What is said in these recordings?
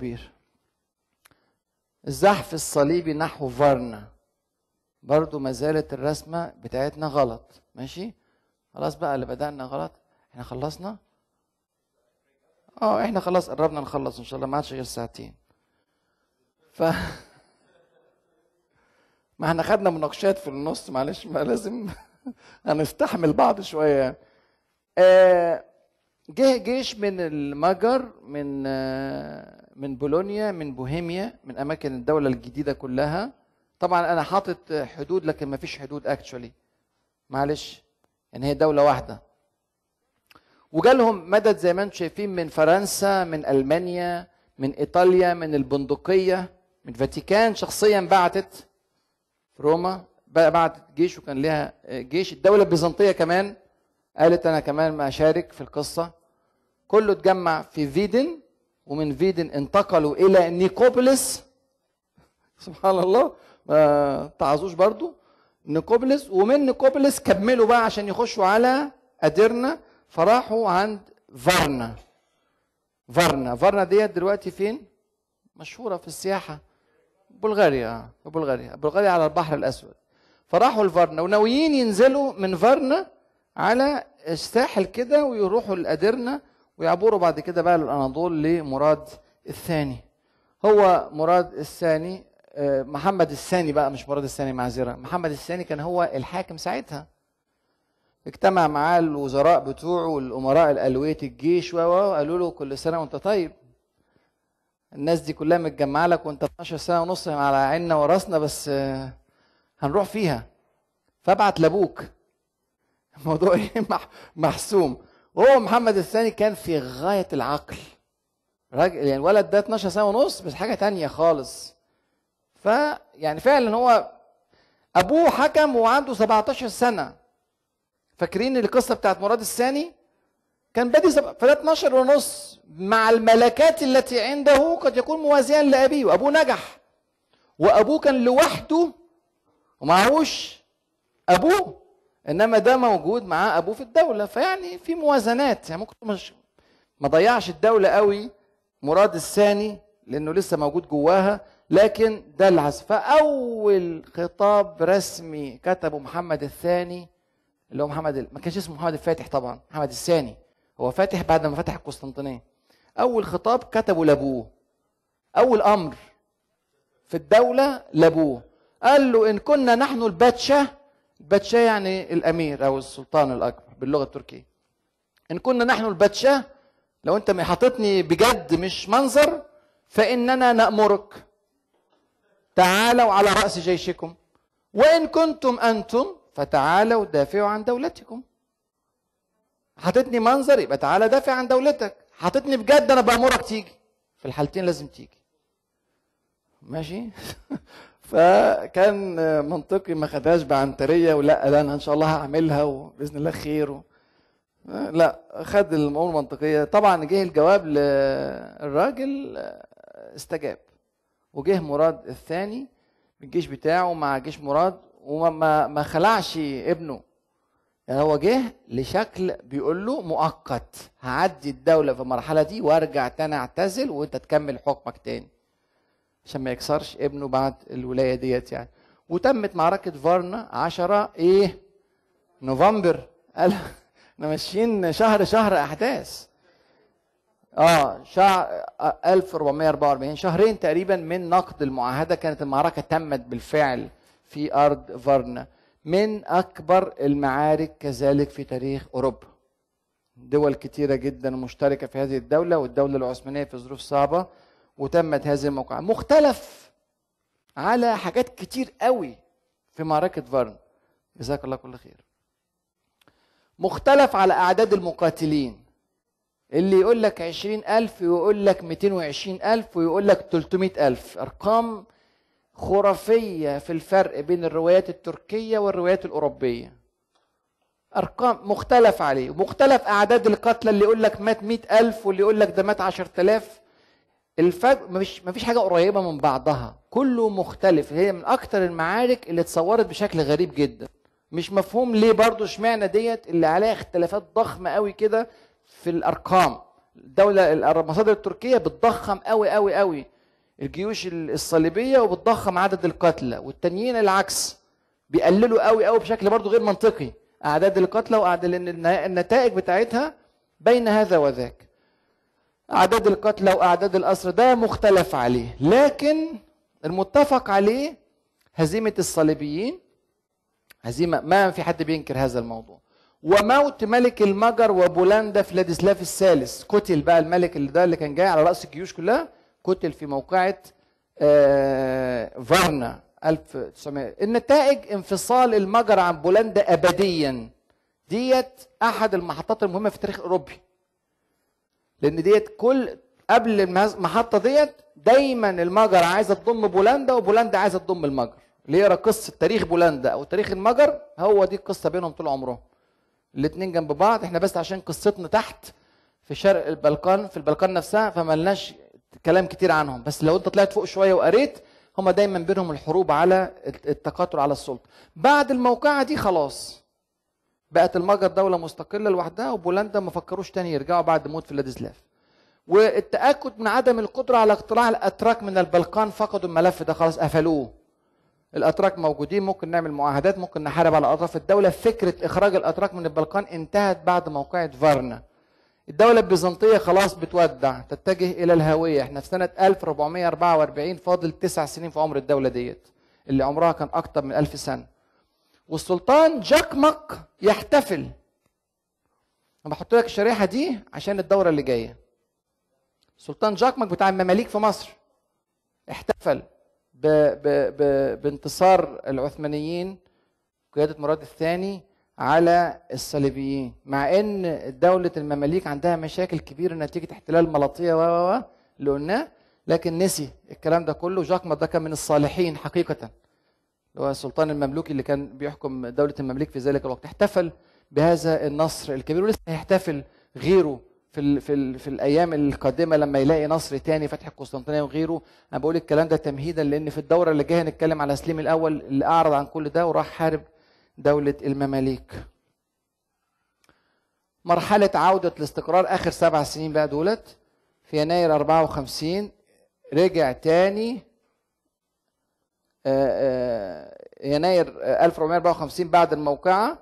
كبير. الزحف الصليبي نحو فارنا. برضو ما زالت الرسمة بتاعتنا غلط. ماشي؟ خلاص بقى اللي بدأنا غلط إحنا خلصنا؟ آه إحنا خلاص قربنا نخلص إن شاء الله ما عادش غير ساعتين. ف ما إحنا خدنا مناقشات في النص معلش ما لازم هنستحمل بعض شوية. يعني آه، جه جيش من المجر من من بولونيا من بوهيميا من أماكن الدولة الجديدة كلها. طبعا أنا حاطط حدود لكن ما فيش حدود اكشولي معلش يعني هي دولة واحدة. وجالهم مدد زي ما أنتم شايفين من فرنسا من ألمانيا من إيطاليا من البندقية من فاتيكان. شخصيا بعتت روما بعتت جيش وكان لها جيش. الدولة البيزنطية كمان قالت أنا كمان ما أشارك في القصة. كله اتجمع في فيدن ومن فيدن انتقلوا إلى نيكوبوليس. سبحان الله. ما تعظوش برضو. نيكوبوليس. ومن نيكوبوليس كملوا بقى عشان يخشوا على أديرنا. فراحوا عند فارنا. فارنا. فارنا ديت دلوقتي فين؟ مشهورة في السياحة. بلغاريا. بلغاريا. بلغاريا على البحر الأسود. فراحوا لفارنا. وناويين ينزلوا من فارنا على الساحل كده ويروحوا لأديرنا. ويعبروا بعد كده بقى للأناضول لمراد الثاني. هو مراد الثاني آه، محمد الثاني بقى مش مراد الثاني معذرة. محمد الثاني كان هو الحاكم ساعتها. اجتمع معاه الوزراء بتوعه والأمراء الألوية الجيش و و- قالوا له كل سنة وأنت طيب. الناس دي كلها متجمعة لك وأنت 12 سنة ونص على عيننا وراسنا بس آه، هنروح فيها. فابعت لأبوك. الموضوع إيه؟ مح- محسوم. وهو محمد الثاني كان في غاية العقل. راجل يعني الولد ده 12 سنة ونص بس حاجة تانية خالص. فيعني فعلا هو أبوه حكم وعنده 17 سنة. فاكرين القصة بتاعت مراد الثاني؟ كان بادي سب... فده 12 ونص مع الملكات التي عنده قد يكون موازيا لأبيه وأبوه نجح. وأبوه كان لوحده ومعهوش أبوه إنما ده موجود معاه أبوه في الدولة فيعني في موازنات يعني ممكن مش ما ضيعش الدولة قوي مراد الثاني لأنه لسه موجود جواها لكن ده العزف. فأول خطاب رسمي كتبه محمد الثاني اللي هو محمد. ما كانش اسمه محمد الفاتح طبعا محمد الثاني. هو فاتح بعد ما فتح القسطنطينية. أول خطاب كتبه لأبوه. أول أمر في الدولة لأبوه. قال له إن كنا نحن الباتشاه الباتشاه يعني الأمير أو السلطان الأكبر باللغة التركية. إن كنا نحن الباتشاه لو أنت حاططني بجد مش منظر فإننا نأمرك. تعالوا على رأس جيشكم. وإن كنتم أنتم فتعالوا دافعوا عن دولتكم. حاططني منظر يبقى تعالى دافع عن دولتك. حاططني بجد أنا بأمرك تيجي. في الحالتين لازم تيجي. ماشي؟ فكان منطقي ما خدهاش بعنترية ولا لا أنا إن شاء الله هعملها وبإذن الله خير و... لا خد الأمور المنطقية. طبعا جه الجواب للراجل استجاب. وجه مراد الثاني الجيش بتاعه مع جيش مراد وما ما خلعش ابنه. يعني هو جه لشكل بيقول له مؤقت. هعدي الدولة في المرحلة دي وأرجع تاني أعتزل وأنت تكمل حكمك تاني. عشان ما يكسرش ابنه بعد الولاية ديت يعني. وتمت معركة فارنا عشرة إيه؟ نوفمبر. قال إحنا ماشيين شهر شهر أحداث. آه شهر 1444 شهرين تقريبا من نقد المعاهدة كانت المعركة تمت بالفعل في أرض فارنا. من أكبر المعارك كذلك في تاريخ أوروبا. دول كتيرة جدا مشتركة في هذه الدولة والدولة العثمانية في ظروف صعبة. وتمت هذه الموقعة. مختلف على حاجات كتير قوي في معركة فارن جزاك الله كل خير. مختلف على أعداد المقاتلين. اللي يقول لك عشرين ألف ويقول لك ميتين وعشرين ألف ويقول لك تلتمائة ألف. أرقام خرافية في الفرق بين الروايات التركية والروايات الأوروبية. أرقام مختلف عليه. ومختلف أعداد القتلى اللي يقول لك مات مئة ألف واللي يقول لك ده مات عشرة آلاف. الفرق مفيش مفيش حاجة قريبة من بعضها. كله مختلف. هي من أكتر المعارك اللي اتصورت بشكل غريب جدا. مش مفهوم ليه برضو اشمعنى ديت اللي عليها اختلافات ضخمة قوي كده في الأرقام. الدولة المصادر التركية بتضخم قوي قوي قوي. الجيوش الصليبية وبتضخم عدد القتلى. والتانيين العكس. بيقللوا قوي قوي بشكل برضه غير منطقي. أعداد القتلى وأعداد النتائج بتاعتها بين هذا وذاك. أعداد القتلى وأعداد الأسر ده مختلف عليه. لكن المتفق عليه هزيمة الصليبيين هزيمة ما في حد بينكر هذا الموضوع. وموت ملك المجر وبولندا فلاديسلاف الثالث. قتل بقى الملك اللي ده اللي كان جاي على رأس الجيوش كلها قتل في موقعة آه فارنا 1900 النتائج انفصال المجر عن بولندا ابديا. ديت أحد المحطات المهمة في التاريخ الاوروبي لأن ديت كل قبل المحطة ديت دايما المجر عايزة تضم بولندا وبولندا عايزة تضم المجر. اللي يقرأ قصة تاريخ بولندا أو تاريخ المجر هو دي القصة بينهم طول عمرهم. الاثنين جنب بعض. إحنا بس عشان قصتنا تحت في شرق البلقان في البلقان نفسها فملناش كلام كتير عنهم. بس لو أنت طلعت فوق شوية وقريت هما دايما بينهم الحروب على التكاثر على السلطة. بعد الموقعة دي خلاص. بقت المجر دولة مستقلة لوحدها وبولندا ما فكروش تاني يرجعوا بعد موت فلاديسلاف. والتأكد من عدم القدرة على اقتلاع الأتراك من البلقان فقدوا الملف ده خلاص قفلوه. الأتراك موجودين ممكن نعمل معاهدات ممكن نحارب على أطراف الدولة. فكرة إخراج الأتراك من البلقان انتهت بعد موقعة فارنا الدولة البيزنطية خلاص بتودع تتجه إلى الهوية. إحنا في سنة 1444 فاضل تسع سنين في عمر الدولة ديت اللي عمرها كان أكتر من ألف سنة. والسلطان جاكمك يحتفل. أنا بحط لك الشريحة دي عشان الدورة اللي جاية. سلطان جاكمك بتاع المماليك في مصر احتفل ب ب ب بانتصار العثمانيين قيادة مراد الثاني على الصليبيين مع إن دولة المماليك عندها مشاكل كبيرة نتيجة احتلال ملاطية و اللي قلناه لكن نسي الكلام ده كله. جاكما ده كان من الصالحين حقيقة. اللي هو السلطان المملوكي اللي كان بيحكم دولة المماليك في ذلك الوقت احتفل بهذا النصر الكبير ولسه هيحتفل غيره في ال في ال في الأيام القادمة لما يلاقي نصر تاني فتح القسطنطينية وغيره. أنا بقول الكلام ده تمهيدا لأن في الدورة اللي جاية هنتكلم على سليم الأول اللي أعرض عن كل ده وراح حارب دولة المماليك. مرحلة عودة الاستقرار آخر سبع سنين بقى دولت في يناير 54 رجع تاني يناير 1454 بعد الموقعة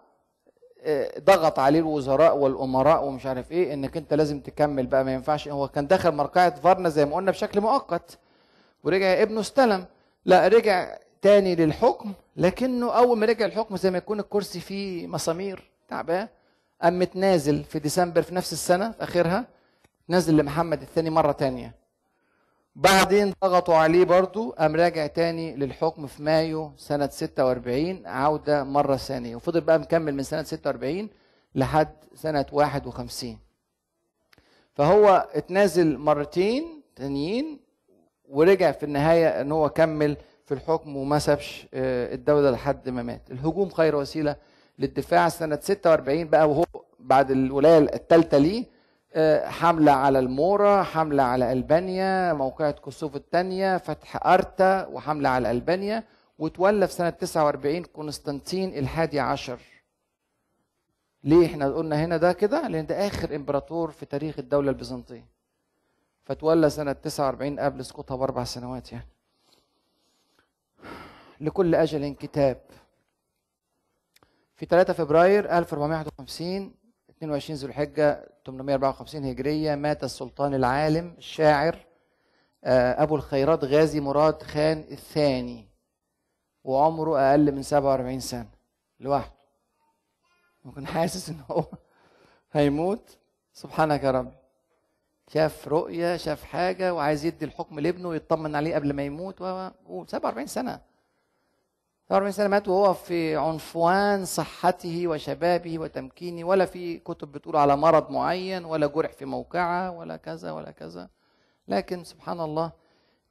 ضغط عليه الوزراء والأمراء ومش عارف إيه إنك أنت لازم تكمل بقى ما ينفعش. هو كان دخل مرقعة فارنا زي ما قلنا بشكل مؤقت ورجع ابنه استلم. لا رجع تاني للحكم لكنه أول ما رجع الحكم زي ما يكون الكرسي فيه مسامير تعبان. قام متنازل في ديسمبر في نفس السنة في آخرها نازل لمحمد الثاني مرة تانية. بعدين ضغطوا عليه برضو قام راجع تاني للحكم في مايو سنة 46 عودة مرة ثانية وفضل بقى مكمل من سنة 46 لحد سنة 51 فهو اتنازل مرتين تانيين ورجع في النهاية إن هو كمل في الحكم وما سابش الدولة لحد ما مات. الهجوم خير وسيلة للدفاع سنة 46 بقى وهو بعد الولاية الثالثة ليه حملة على المورا حملة على ألبانيا موقعة كوسوفو الثانية فتح أرتا وحملة على ألبانيا. وتولى في سنة 49 قسطنطين الحادي عشر. ليه إحنا قلنا هنا ده كده؟ لأن ده آخر إمبراطور في تاريخ الدولة البيزنطية. فتولى سنة 49 قبل سقوطها بأربع سنوات يعني. لكل أجل كتاب. في 3 فبراير 1451 22 ذو الحجة 854 هجرية مات السلطان العالم الشاعر أبو الخيرات غازي مراد خان الثاني وعمره أقل من 47 سنة لوحده. ممكن حاسس إن هو هيموت؟ سبحانك يا رب. شاف رؤية شاف حاجة وعايز يدي الحكم لابنه ويطمن عليه قبل ما يموت و 47 سنة. 47 سنة مات وهو في عنفوان صحته وشبابه وتمكينه ولا في كتب بتقول على مرض معين ولا جرح في موقعة ولا كذا ولا كذا. لكن سبحان الله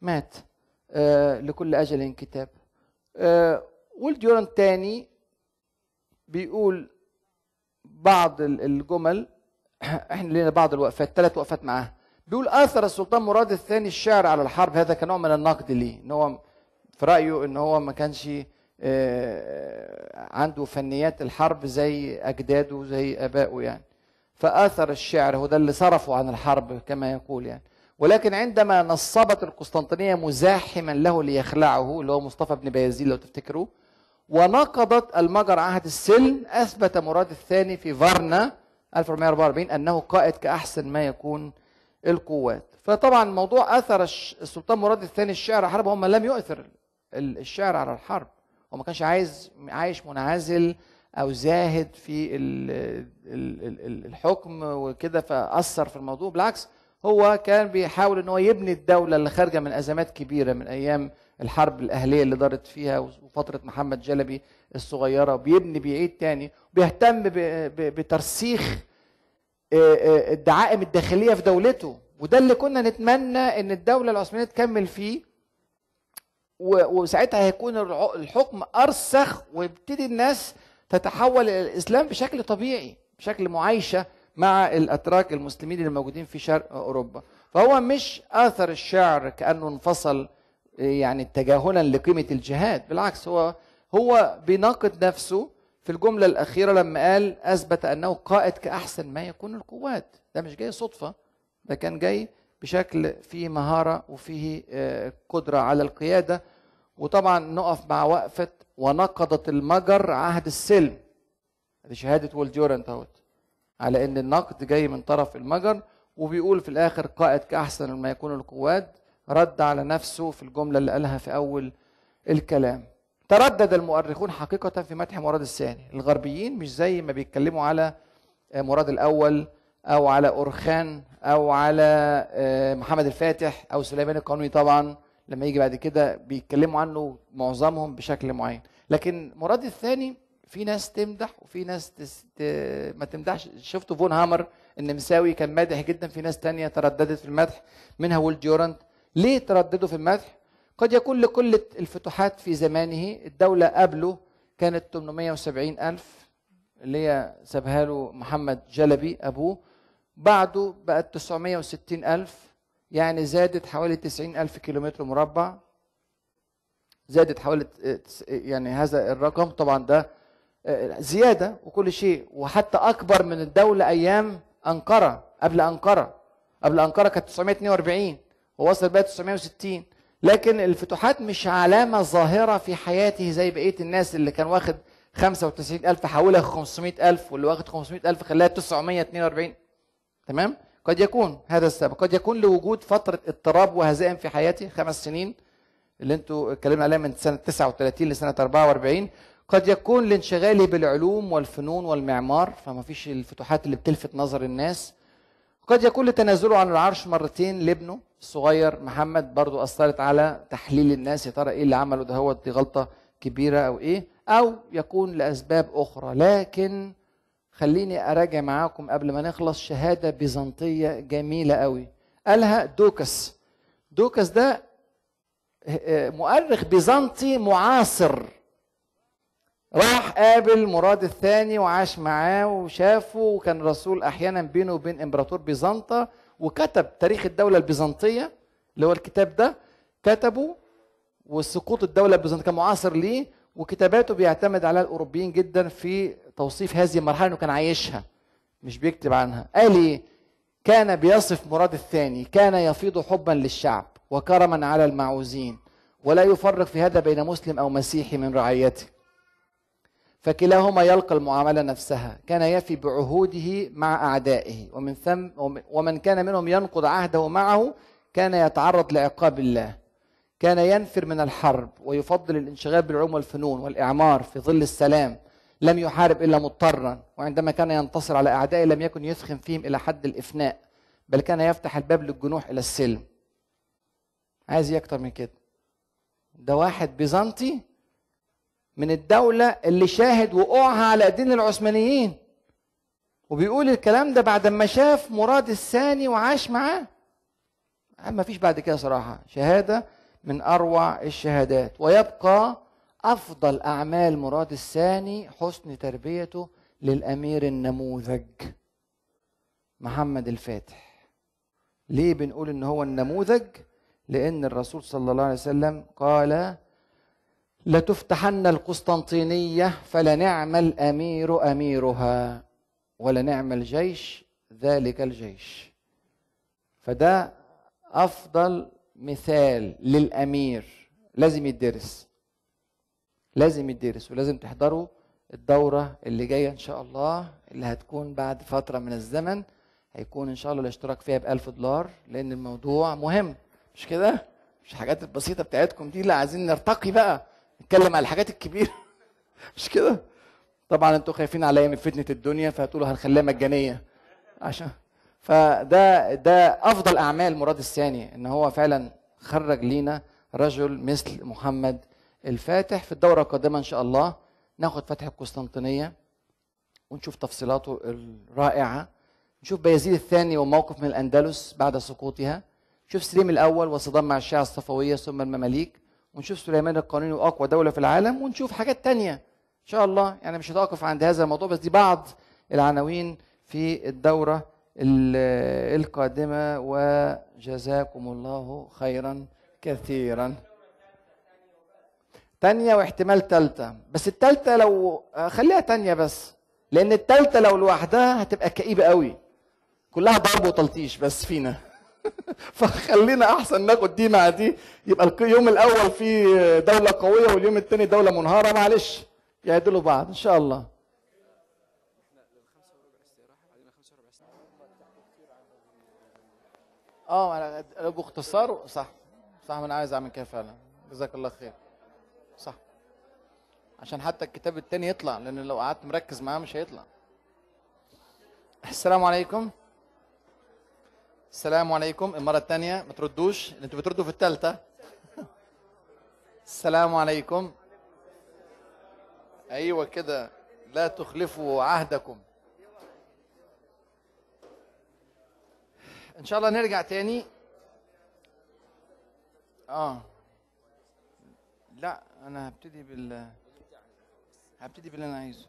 مات آه لكل أجل كتاب. آه والديوران الثاني بيقول بعض الجمل إحنا لنا بعض الوقفات ثلاث وقفات معاه. بيقول آثر السلطان مراد الثاني الشعر على الحرب هذا كنوع من النقد ليه إن هو في رأيه إن هو ما كانش عنده فنيات الحرب زي أجداده زي آبائه يعني. فآثر الشعر هو ده اللي صرفه عن الحرب كما يقول يعني. ولكن عندما نصبت القسطنطينية مزاحما له ليخلعه اللي هو مصطفى بن بايزيد لو تفتكروا ونقضت المجر عهد السلم أثبت مراد الثاني في فارنا 1444 أنه قائد كأحسن ما يكون القوات. فطبعا موضوع أثر السلطان مراد الثاني الشعر على الحرب هم لم يؤثر الشعر على الحرب. هو ما كانش عايز عايش منعزل أو زاهد في الحكم وكده فأثر في الموضوع. بالعكس هو كان بيحاول إن هو يبني الدولة اللي خارجة من أزمات كبيرة من أيام الحرب الأهلية اللي دارت فيها وفترة محمد جلبي الصغيرة بيبني بيعيد تاني بيهتم بترسيخ الدعائم الداخلية في دولته. وده اللي كنا نتمنى إن الدولة العثمانية تكمل فيه. وساعتها هيكون الحكم أرسخ ويبتدي الناس تتحول إلى الإسلام بشكل طبيعي بشكل معايشة مع الأتراك المسلمين اللي موجودين في شرق أوروبا. فهو مش آثر الشعر كأنه انفصل يعني تجاهلا لقيمة الجهاد بالعكس هو هو بيناقض نفسه. في الجملة الأخيرة لما قال أثبت أنه قائد كأحسن ما يكون القوات. ده مش جاي صدفة ده كان جاي بشكل فيه مهارة وفيه قدرة على القيادة. وطبعا نقف مع وقفة ونقضت المجر عهد السلم. دي شهادة والديورنت اهوت على إن النقد جاي من طرف المجر وبيقول في الآخر قائد كأحسن ما يكون القوات رد على نفسه في الجملة اللي قالها في أول الكلام. تردد المؤرخون حقيقة في مدح مراد الثاني. الغربيين مش زي ما بيتكلموا على مراد الأول أو على أورخان أو على محمد الفاتح أو سليمان القانوني طبعا لما يجي بعد كده بيتكلموا عنه معظمهم بشكل معين. لكن مراد الثاني في ناس تمدح وفي ناس تس... ت... ما تمدحش. شفتوا فون هامر النمساوي كان مادح جدا في ناس تانية ترددت في المدح منها ويل جورانت ليه ترددوا في المدح؟ قد يكون لكل الفتوحات في زمانه الدولة قبله كانت 870 ألف اللي هي سابها له محمد جلبي أبوه. بعده بقت 960 ألف يعني زادت حوالي 90 ألف كيلومتر مربع. زادت حوالي يعني هذا الرقم. طبعا ده زيادة وكل شيء. وحتى أكبر من الدولة أيام أنقرة قبل أنقرة. قبل أنقرة كانت 942 ووصل بقى 960 لكن الفتوحات مش علامة ظاهرة في حياته زي بقية الناس اللي كان واخد 95 ألف حولها 500 ألف واللي واخد 500 ألف خلاها 942 تمام؟ قد يكون هذا السبب. قد يكون لوجود فترة اضطراب وهزائم في حياتي خمس سنين اللي أنتوا اتكلمنا عليها من سنة 39 لسنة 44 قد يكون لانشغاله بالعلوم والفنون والمعمار فما فيش الفتوحات اللي بتلفت نظر الناس. قد يكون لتنازله عن العرش مرتين لابنه الصغير محمد برضو أثرت على تحليل الناس يا ترى إيه اللي عمله ده؟ هو دي غلطة كبيرة أو إيه؟ أو يكون لأسباب أخرى. لكن خليني أراجع معاكم قبل ما نخلص شهادة بيزنطية جميلة قوي. قالها دوكس. دوكس ده مؤرخ بيزنطي معاصر. راح قابل مراد الثاني وعاش معاه وشافه وكان رسول أحيانا بينه وبين إمبراطور بيزنطة وكتب تاريخ الدولة البيزنطية اللي هو الكتاب ده. كتبه وسقوط الدولة البيزنطية كان معاصر ليه؟ وكتاباته بيعتمد على الأوروبيين جدا في توصيف هذه المرحلة إنه كان عايشها مش بيكتب عنها. قال إيه؟ كان بيصف مراد الثاني كان يفيض حبا للشعب وكرما على المعوزين ولا يفرق في هذا بين مسلم أو مسيحي من رعيته. فكلاهما يلقى المعاملة نفسها كان يفي بعهوده مع أعدائه ومن ثم ومن كان منهم ينقض عهده معه كان يتعرض لعقاب الله. كان ينفر من الحرب ويفضل الانشغال بالعلوم والفنون والإعمار في ظل السلام لم يحارب إلا مضطرا وعندما كان ينتصر على أعدائه لم يكن يثخن فيهم إلى حد الإفناء بل كان يفتح الباب للجنوح إلى السلم. عايز إيه أكتر من كده؟ ده واحد بيزنطي من الدولة اللي شاهد وقوعها على ايدين العثمانيين. وبيقول الكلام ده بعد ما شاف مراد الثاني وعاش معاه. ما فيش بعد كده صراحة. شهادة من أروع الشهادات ويبقى أفضل أعمال مراد الثاني حسن تربيته للأمير النموذج محمد الفاتح. ليه بنقول إن هو النموذج؟ لأن الرسول صلى الله عليه وسلم قال لتفتحن القسطنطينية فلنعم الأمير أميرها ولنعم الجيش ذلك الجيش فده أفضل مثال للأمير. لازم يدرس. لازم يدرس ولازم تحضروا الدورة اللي جاية إن شاء الله اللي هتكون بعد فترة من الزمن. هيكون إن شاء الله الاشتراك فيها بألف دولار لأن الموضوع مهم. مش كده؟ مش الحاجات البسيطة بتاعتكم دي لا عايزين نرتقي بقى نتكلم على الحاجات الكبيرة. مش كده؟ طبعا أنتوا خايفين عليا من فتنة الدنيا فهتقولوا هنخليها مجانية. عشان فده ده أفضل أعمال مراد الثاني إن هو فعلا خرج لينا رجل مثل محمد الفاتح في الدورة القادمة إن شاء الله. ناخد فتح القسطنطينية ونشوف تفصيلاته الرائعة. نشوف بيزيد الثاني وموقف من الأندلس بعد سقوطها. نشوف سليم الأول وصدام مع الشيعة الصفوية ثم المماليك. ونشوف سليمان القانوني وأقوى دولة في العالم. ونشوف حاجات تانية إن شاء الله. يعني مش هتوقف عند هذا الموضوع بس دي بعض العناوين في الدورة القادمة وجزاكم الله خيرا كثيرا. تانية واحتمال تالتة. بس التالتة لو خليها تانية بس لأن التالتة لو لوحدها هتبقى كئيبة قوي. كلها ضرب وتلطيش بس فينا. فخلينا أحسن ناخد دي مع دي. يبقى اليوم الأول في دولة قوية واليوم الثاني دولة منهارة. معلش يعدلوا بعض إن شاء الله. آه أنا باختصار صح. صح أنا عايز اعمل كده فعلا. جزاك الله خير. صح. عشان حتى الكتاب التاني يطلع لأن لو قعدت مركز معاه مش هيطلع. السلام عليكم. السلام عليكم. المرة الثانية ما تردوش. أنتوا بتردوا في الثالثة السلام عليكم. أيوه كده. لا تخلفوا عهدكم. إن شاء الله نرجع تاني. آه. لا أنا هبتدي بال هبتدي باللي أنا عايزه.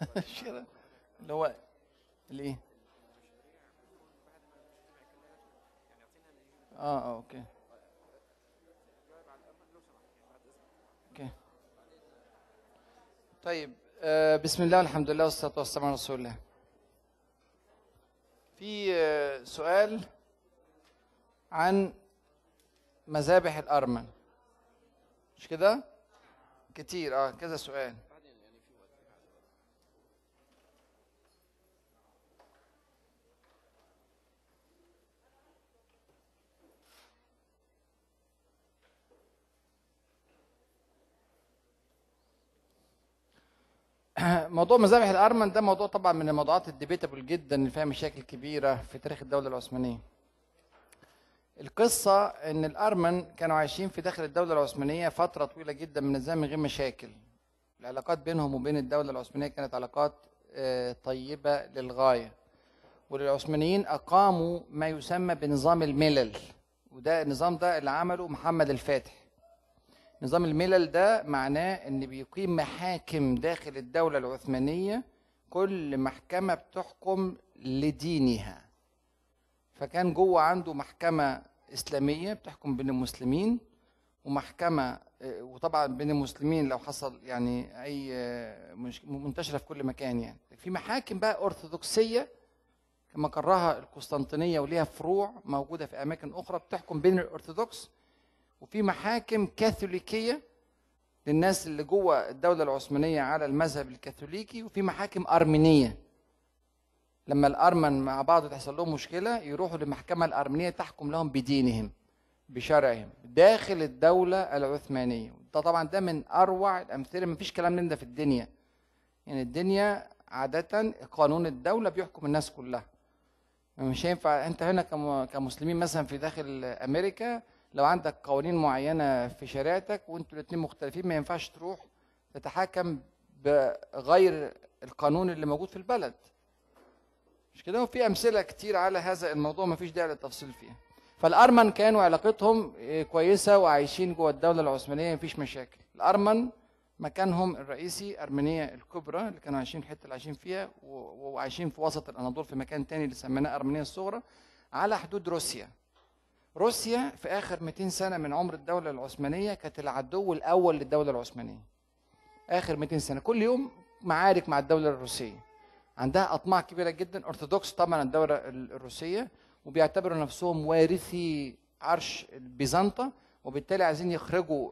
اللي هو الإيه؟ آه آه okay. okay. طيب آه بسم الله والحمد لله والصلاة والسلام على رسول الله. في سؤال عن مذابح الأرمن مش كده؟ كتير آه كذا سؤال موضوع مذابح الأرمن ده موضوع طبعا من الموضوعات الديبيتابل جدا اللي فيها مشاكل كبيرة في تاريخ الدولة العثمانية. القصة إن الأرمن كانوا عايشين في داخل الدولة العثمانية فترة طويلة جدا من الزمن من غير مشاكل. العلاقات بينهم وبين الدولة العثمانية كانت علاقات طيبة للغاية. وللعثمانيين أقاموا ما يسمى بنظام الملل وده النظام ده اللي عمله محمد الفاتح. نظام الملل ده معناه إن بيقيم محاكم داخل الدولة العثمانية كل محكمة بتحكم لدينها. فكان جوه عنده محكمة إسلامية بتحكم بين المسلمين ومحكمة وطبعا بين المسلمين لو حصل يعني أي منتشرة في كل مكان يعني. في محاكم بقى أرثوذكسية كما قررها القسطنطينية وليها فروع موجودة في أماكن أخرى بتحكم بين الأرثوذكس. وفي محاكم كاثوليكية للناس اللي جوه الدولة العثمانية على المذهب الكاثوليكي وفي محاكم أرمينية. لما الأرمن مع بعض تحصل لهم مشكلة يروحوا للمحكمة الأرمينية تحكم لهم بدينهم بشرعهم داخل الدولة العثمانية. ده طبعا ده من أروع الأمثلة مفيش كلام من ده في الدنيا. يعني الدنيا عادة قانون الدولة بيحكم الناس كلها. مش هينفع أنت هنا كمسلمين مثلا في داخل أمريكا لو عندك قوانين معينة في شريعتك وانتوا الاثنين مختلفين ما ينفعش تروح تتحاكم بغير القانون اللي موجود في البلد. مش كده؟ وفي أمثلة كتير على هذا الموضوع ما فيش داعي للتفصيل فيها. فالأرمن كانوا علاقتهم كويسة وعايشين جوه الدولة العثمانية مفيش مشاكل. الأرمن مكانهم الرئيسي أرمينيا الكبرى اللي كانوا عايشين الحتة اللي عايشين فيها وعايشين في وسط الأناضول في مكان تاني اللي سميناه أرمينيا الصغرى على حدود روسيا. روسيا في آخر 200 سنة من عمر الدولة العثمانية كانت العدو الأول للدولة العثمانية. آخر 200 سنة. كل يوم معارك مع الدولة الروسية. عندها أطماع كبيرة جدا أرثوذكس طبعا الدولة الروسية وبيعتبروا نفسهم وارثي عرش بيزنطة وبالتالي عايزين يخرجوا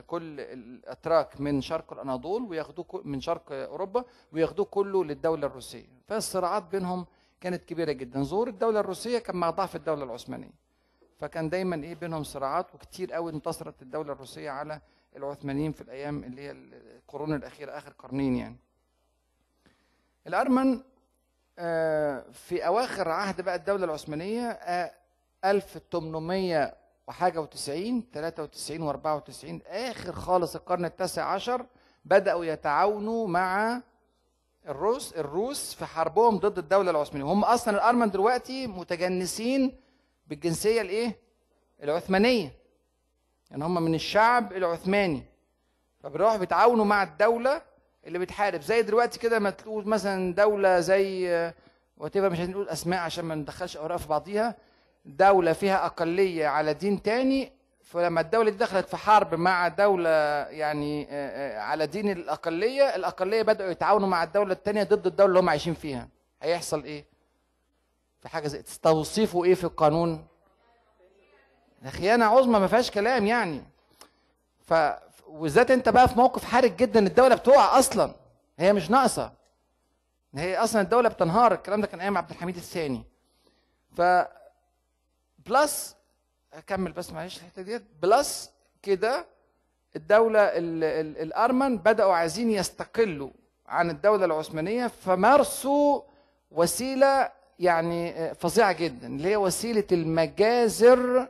كل الأتراك من شرق الأناضول وياخدوه من شرق أوروبا وياخدوه كله للدولة الروسية. فالصراعات بينهم كانت كبيرة جدا. ظهور الدولة الروسية كان مع ضعف الدولة العثمانية. فكان دايما إيه بينهم صراعات وكتير قوي انتصرت الدولة الروسية على العثمانيين في الأيام اللي هي القرون الأخيرة آخر قرنين يعني. الأرمن آه، في أواخر عهد بقى الدولة العثمانية 1800 آه، وحاجة و90 93 و94 آخر خالص القرن التاسع عشر بدأوا يتعاونوا مع الروس الروس في حربهم ضد الدولة العثمانية. هم أصلا الأرمن دلوقتي متجنسين بالجنسية الإيه؟ العثمانية. يعني هم من الشعب العثماني. فبيروحوا بيتعاونوا مع الدولة اللي بتحارب. زي دلوقتي كده ما تقول مثلا دولة زي وات مش هنقول أسماء عشان ما ندخلش اوراق في بعضيها. دولة فيها أقلية على دين تاني فلما الدولة دي دخلت في حرب مع دولة يعني آه، آه، على دين الأقلية الأقلية بدأوا يتعاونوا مع الدولة الثانية ضد الدولة اللي هم عايشين فيها. هيحصل إيه؟ في حاجة زي تستوصفوا إيه في القانون؟ خيانه عظمى ما فيهاش كلام يعني. ف وبالذات أنت بقى في موقف حرج جدا الدولة بتقع أصلا. هي مش ناقصة. هي أصلا الدولة بتنهار. الكلام ده كان أيام عبد الحميد الثاني. ف بلس أكمل بس معلش الحتة ديت. بلس كده الدولة ال ال الأرمن بدأوا عايزين يستقلوا عن الدولة العثمانية فمارسوا وسيلة يعني فظيعة جدا اللي هي وسيلة المجازر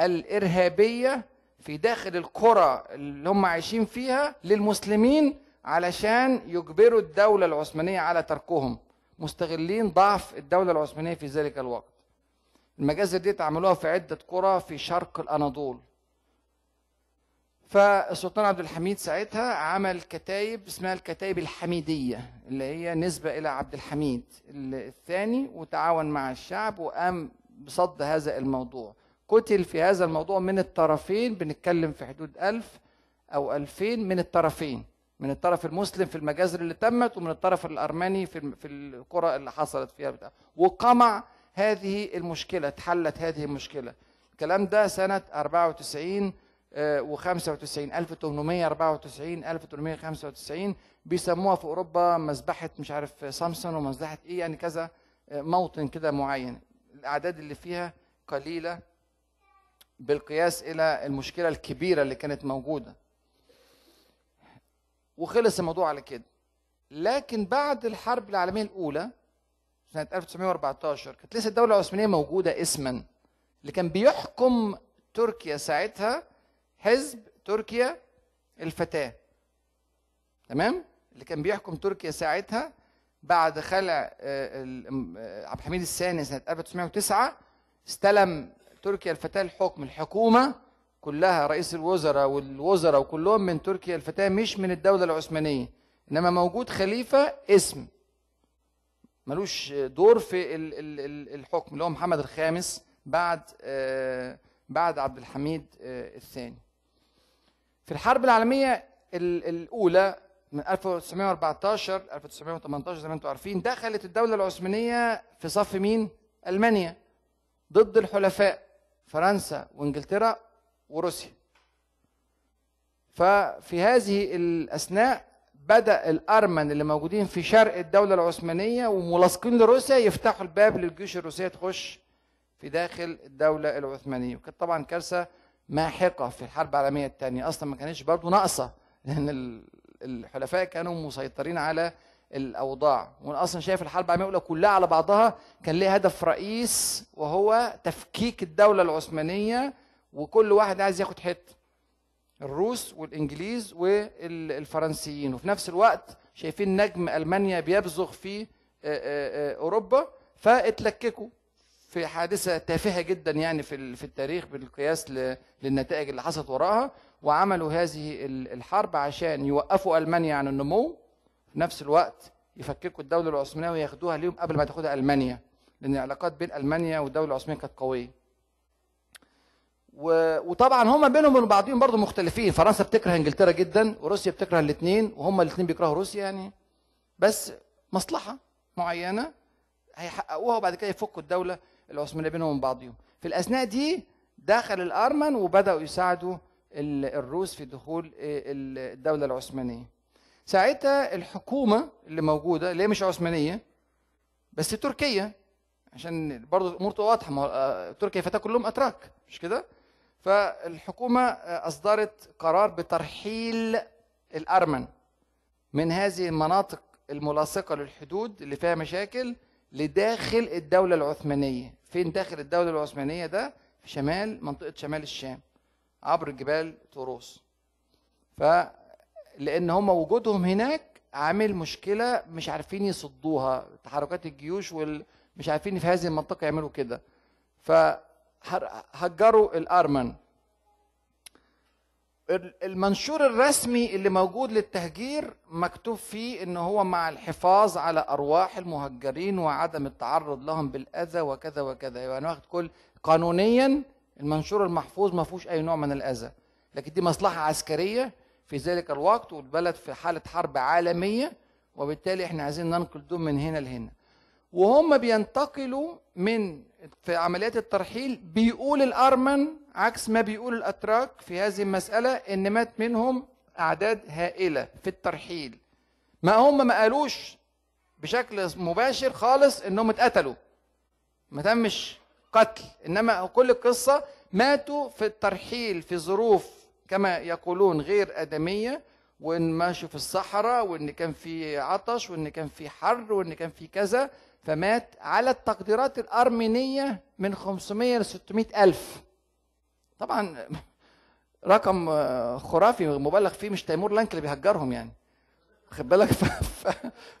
الإرهابية في داخل القرى اللي هم عايشين فيها للمسلمين علشان يجبروا الدولة العثمانية على تركهم مستغلين ضعف الدولة العثمانية في ذلك الوقت. المجازر دي عملوها في عدة قرى في شرق الأناضول. فالسلطان عبد الحميد ساعتها عمل كتايب اسمها الكتايب الحميدية اللي هي نسبة إلى عبد الحميد الثاني وتعاون مع الشعب وقام بصد هذا الموضوع. قتل في هذا الموضوع من الطرفين بنتكلم في حدود ألف أو ألفين من الطرفين من الطرف المسلم في المجازر اللي تمت ومن الطرف الأرمني في في القرى اللي حصلت فيها بتاع. وقمع هذه المشكلة اتحلت هذه المشكلة. الكلام ده سنة 94 و95 1894 1895 بيسموها في أوروبا مذبحة مش عارف سامسون ومذبحة إيه يعني كذا آه، موطن كده معين. الأعداد اللي فيها قليلة بالقياس إلى المشكلة الكبيرة اللي كانت موجودة. وخلص الموضوع على كده. لكن بعد الحرب العالمية الأولى سنة 1914 كانت لسه الدولة العثمانية موجودة اسما اللي كان بيحكم تركيا ساعتها حزب تركيا الفتاة. تمام؟ اللي كان بيحكم تركيا ساعتها بعد خلع آه، آه، عبد الحميد الثاني سنة 1909 استلم تركيا الفتاة الحكم الحكومة كلها رئيس الوزراء والوزراء وكلهم من تركيا الفتاة مش من الدولة العثمانية إنما موجود خليفة اسم. ملوش دور في الحكم اللي هو محمد الخامس بعد آه، بعد عبد الحميد الثاني. في الحرب العالمية الأولى من 1914 1918 زي ما أنتم عارفين دخلت الدولة العثمانية في صف مين؟ ألمانيا ضد الحلفاء فرنسا وإنجلترا وروسيا ففي هذه الأثناء بدأ الأرمن اللي موجودين في شرق الدولة العثمانية وملاصقين لروسيا يفتحوا الباب للجيوش الروسية تخش في داخل الدولة العثمانية وكانت طبعا كارثة ماحقة في الحرب العالمية الثانية. أصلا ما كانتش برضه ناقصة لأن الحلفاء كانوا مسيطرين على الأوضاع. وأنا أصلا شايف الحرب العالمية الأولى كلها على بعضها كان ليها هدف رئيس وهو تفكيك الدولة العثمانية وكل واحد عايز ياخد حتة. الروس والإنجليز والفرنسيين. وفي نفس الوقت شايفين نجم ألمانيا بيبزغ في أوروبا فاتلككوا. في حادثة تافهة جدا يعني في في التاريخ بالقياس للنتائج اللي حصلت وراها وعملوا هذه الحرب عشان يوقفوا ألمانيا عن النمو في نفس الوقت يفككوا الدولة العثمانية وياخدوها ليهم قبل ما تاخدها ألمانيا لأن العلاقات بين ألمانيا والدولة العثمانية كانت قوية. وطبعا هم بينهم وبين بعضهم برضه مختلفين. فرنسا بتكره إنجلترا جدا وروسيا بتكره الاثنين وهم الاثنين بيكرهوا روسيا يعني. بس مصلحة معينة هيحققوها وبعد كده يفكوا الدولة العثمانيه بينهم وبين بعضهم في الأثناء دي دخل الأرمن وبدأوا يساعدوا الروس في دخول الدولة العثمانية. ساعتها الحكومة اللي موجودة اللي هي مش عثمانية بس تركيا عشان برضه الأمور تبقى واضحة آه، تركيا فتاه كلهم أتراك مش كده؟ فالحكومة آه، أصدرت قرار بترحيل الأرمن من هذه المناطق الملاصقة للحدود اللي فيها مشاكل لداخل الدولة العثمانية. فين داخل الدولة العثمانية ده؟ في شمال منطقة شمال الشام عبر جبال طوروس. ف لأن هم وجودهم هناك عامل مشكلة مش عارفين يصدوها. تحركات الجيوش ومش عارفين في هذه المنطقة يعملوا كده. فهجروا الأرمن. المنشور الرسمي اللي موجود للتهجير مكتوب فيه إن هو مع الحفاظ على أرواح المهجرين وعدم التعرض لهم بالأذى وكذا وكذا. يعني واخد كل قانونيا المنشور المحفوظ ما فيهوش أي نوع من الأذى لكن دي مصلحة عسكرية في ذلك الوقت والبلد في حالة حرب عالمية وبالتالي إحنا عايزين ننقل دول من هنا لهنا. وهم بينتقلوا من في عمليات الترحيل بيقول الأرمن عكس ما بيقول الأتراك في هذه المسألة إن مات منهم أعداد هائلة في الترحيل. ما هم ما قالوش بشكل مباشر خالص إنهم اتقتلوا. ما تمش قتل. إنما كل القصة ماتوا في الترحيل في ظروف كما يقولون غير آدمية وإن ماشوا في الصحراء وإن كان في عطش وإن كان في حر وإن كان في كذا. فمات على التقديرات الأرمينية من 500 ل 600 ألف. طبعا رقم خرافي مبالغ فيه مش تيمور لانك اللي بيهجرهم يعني. خد بالك؟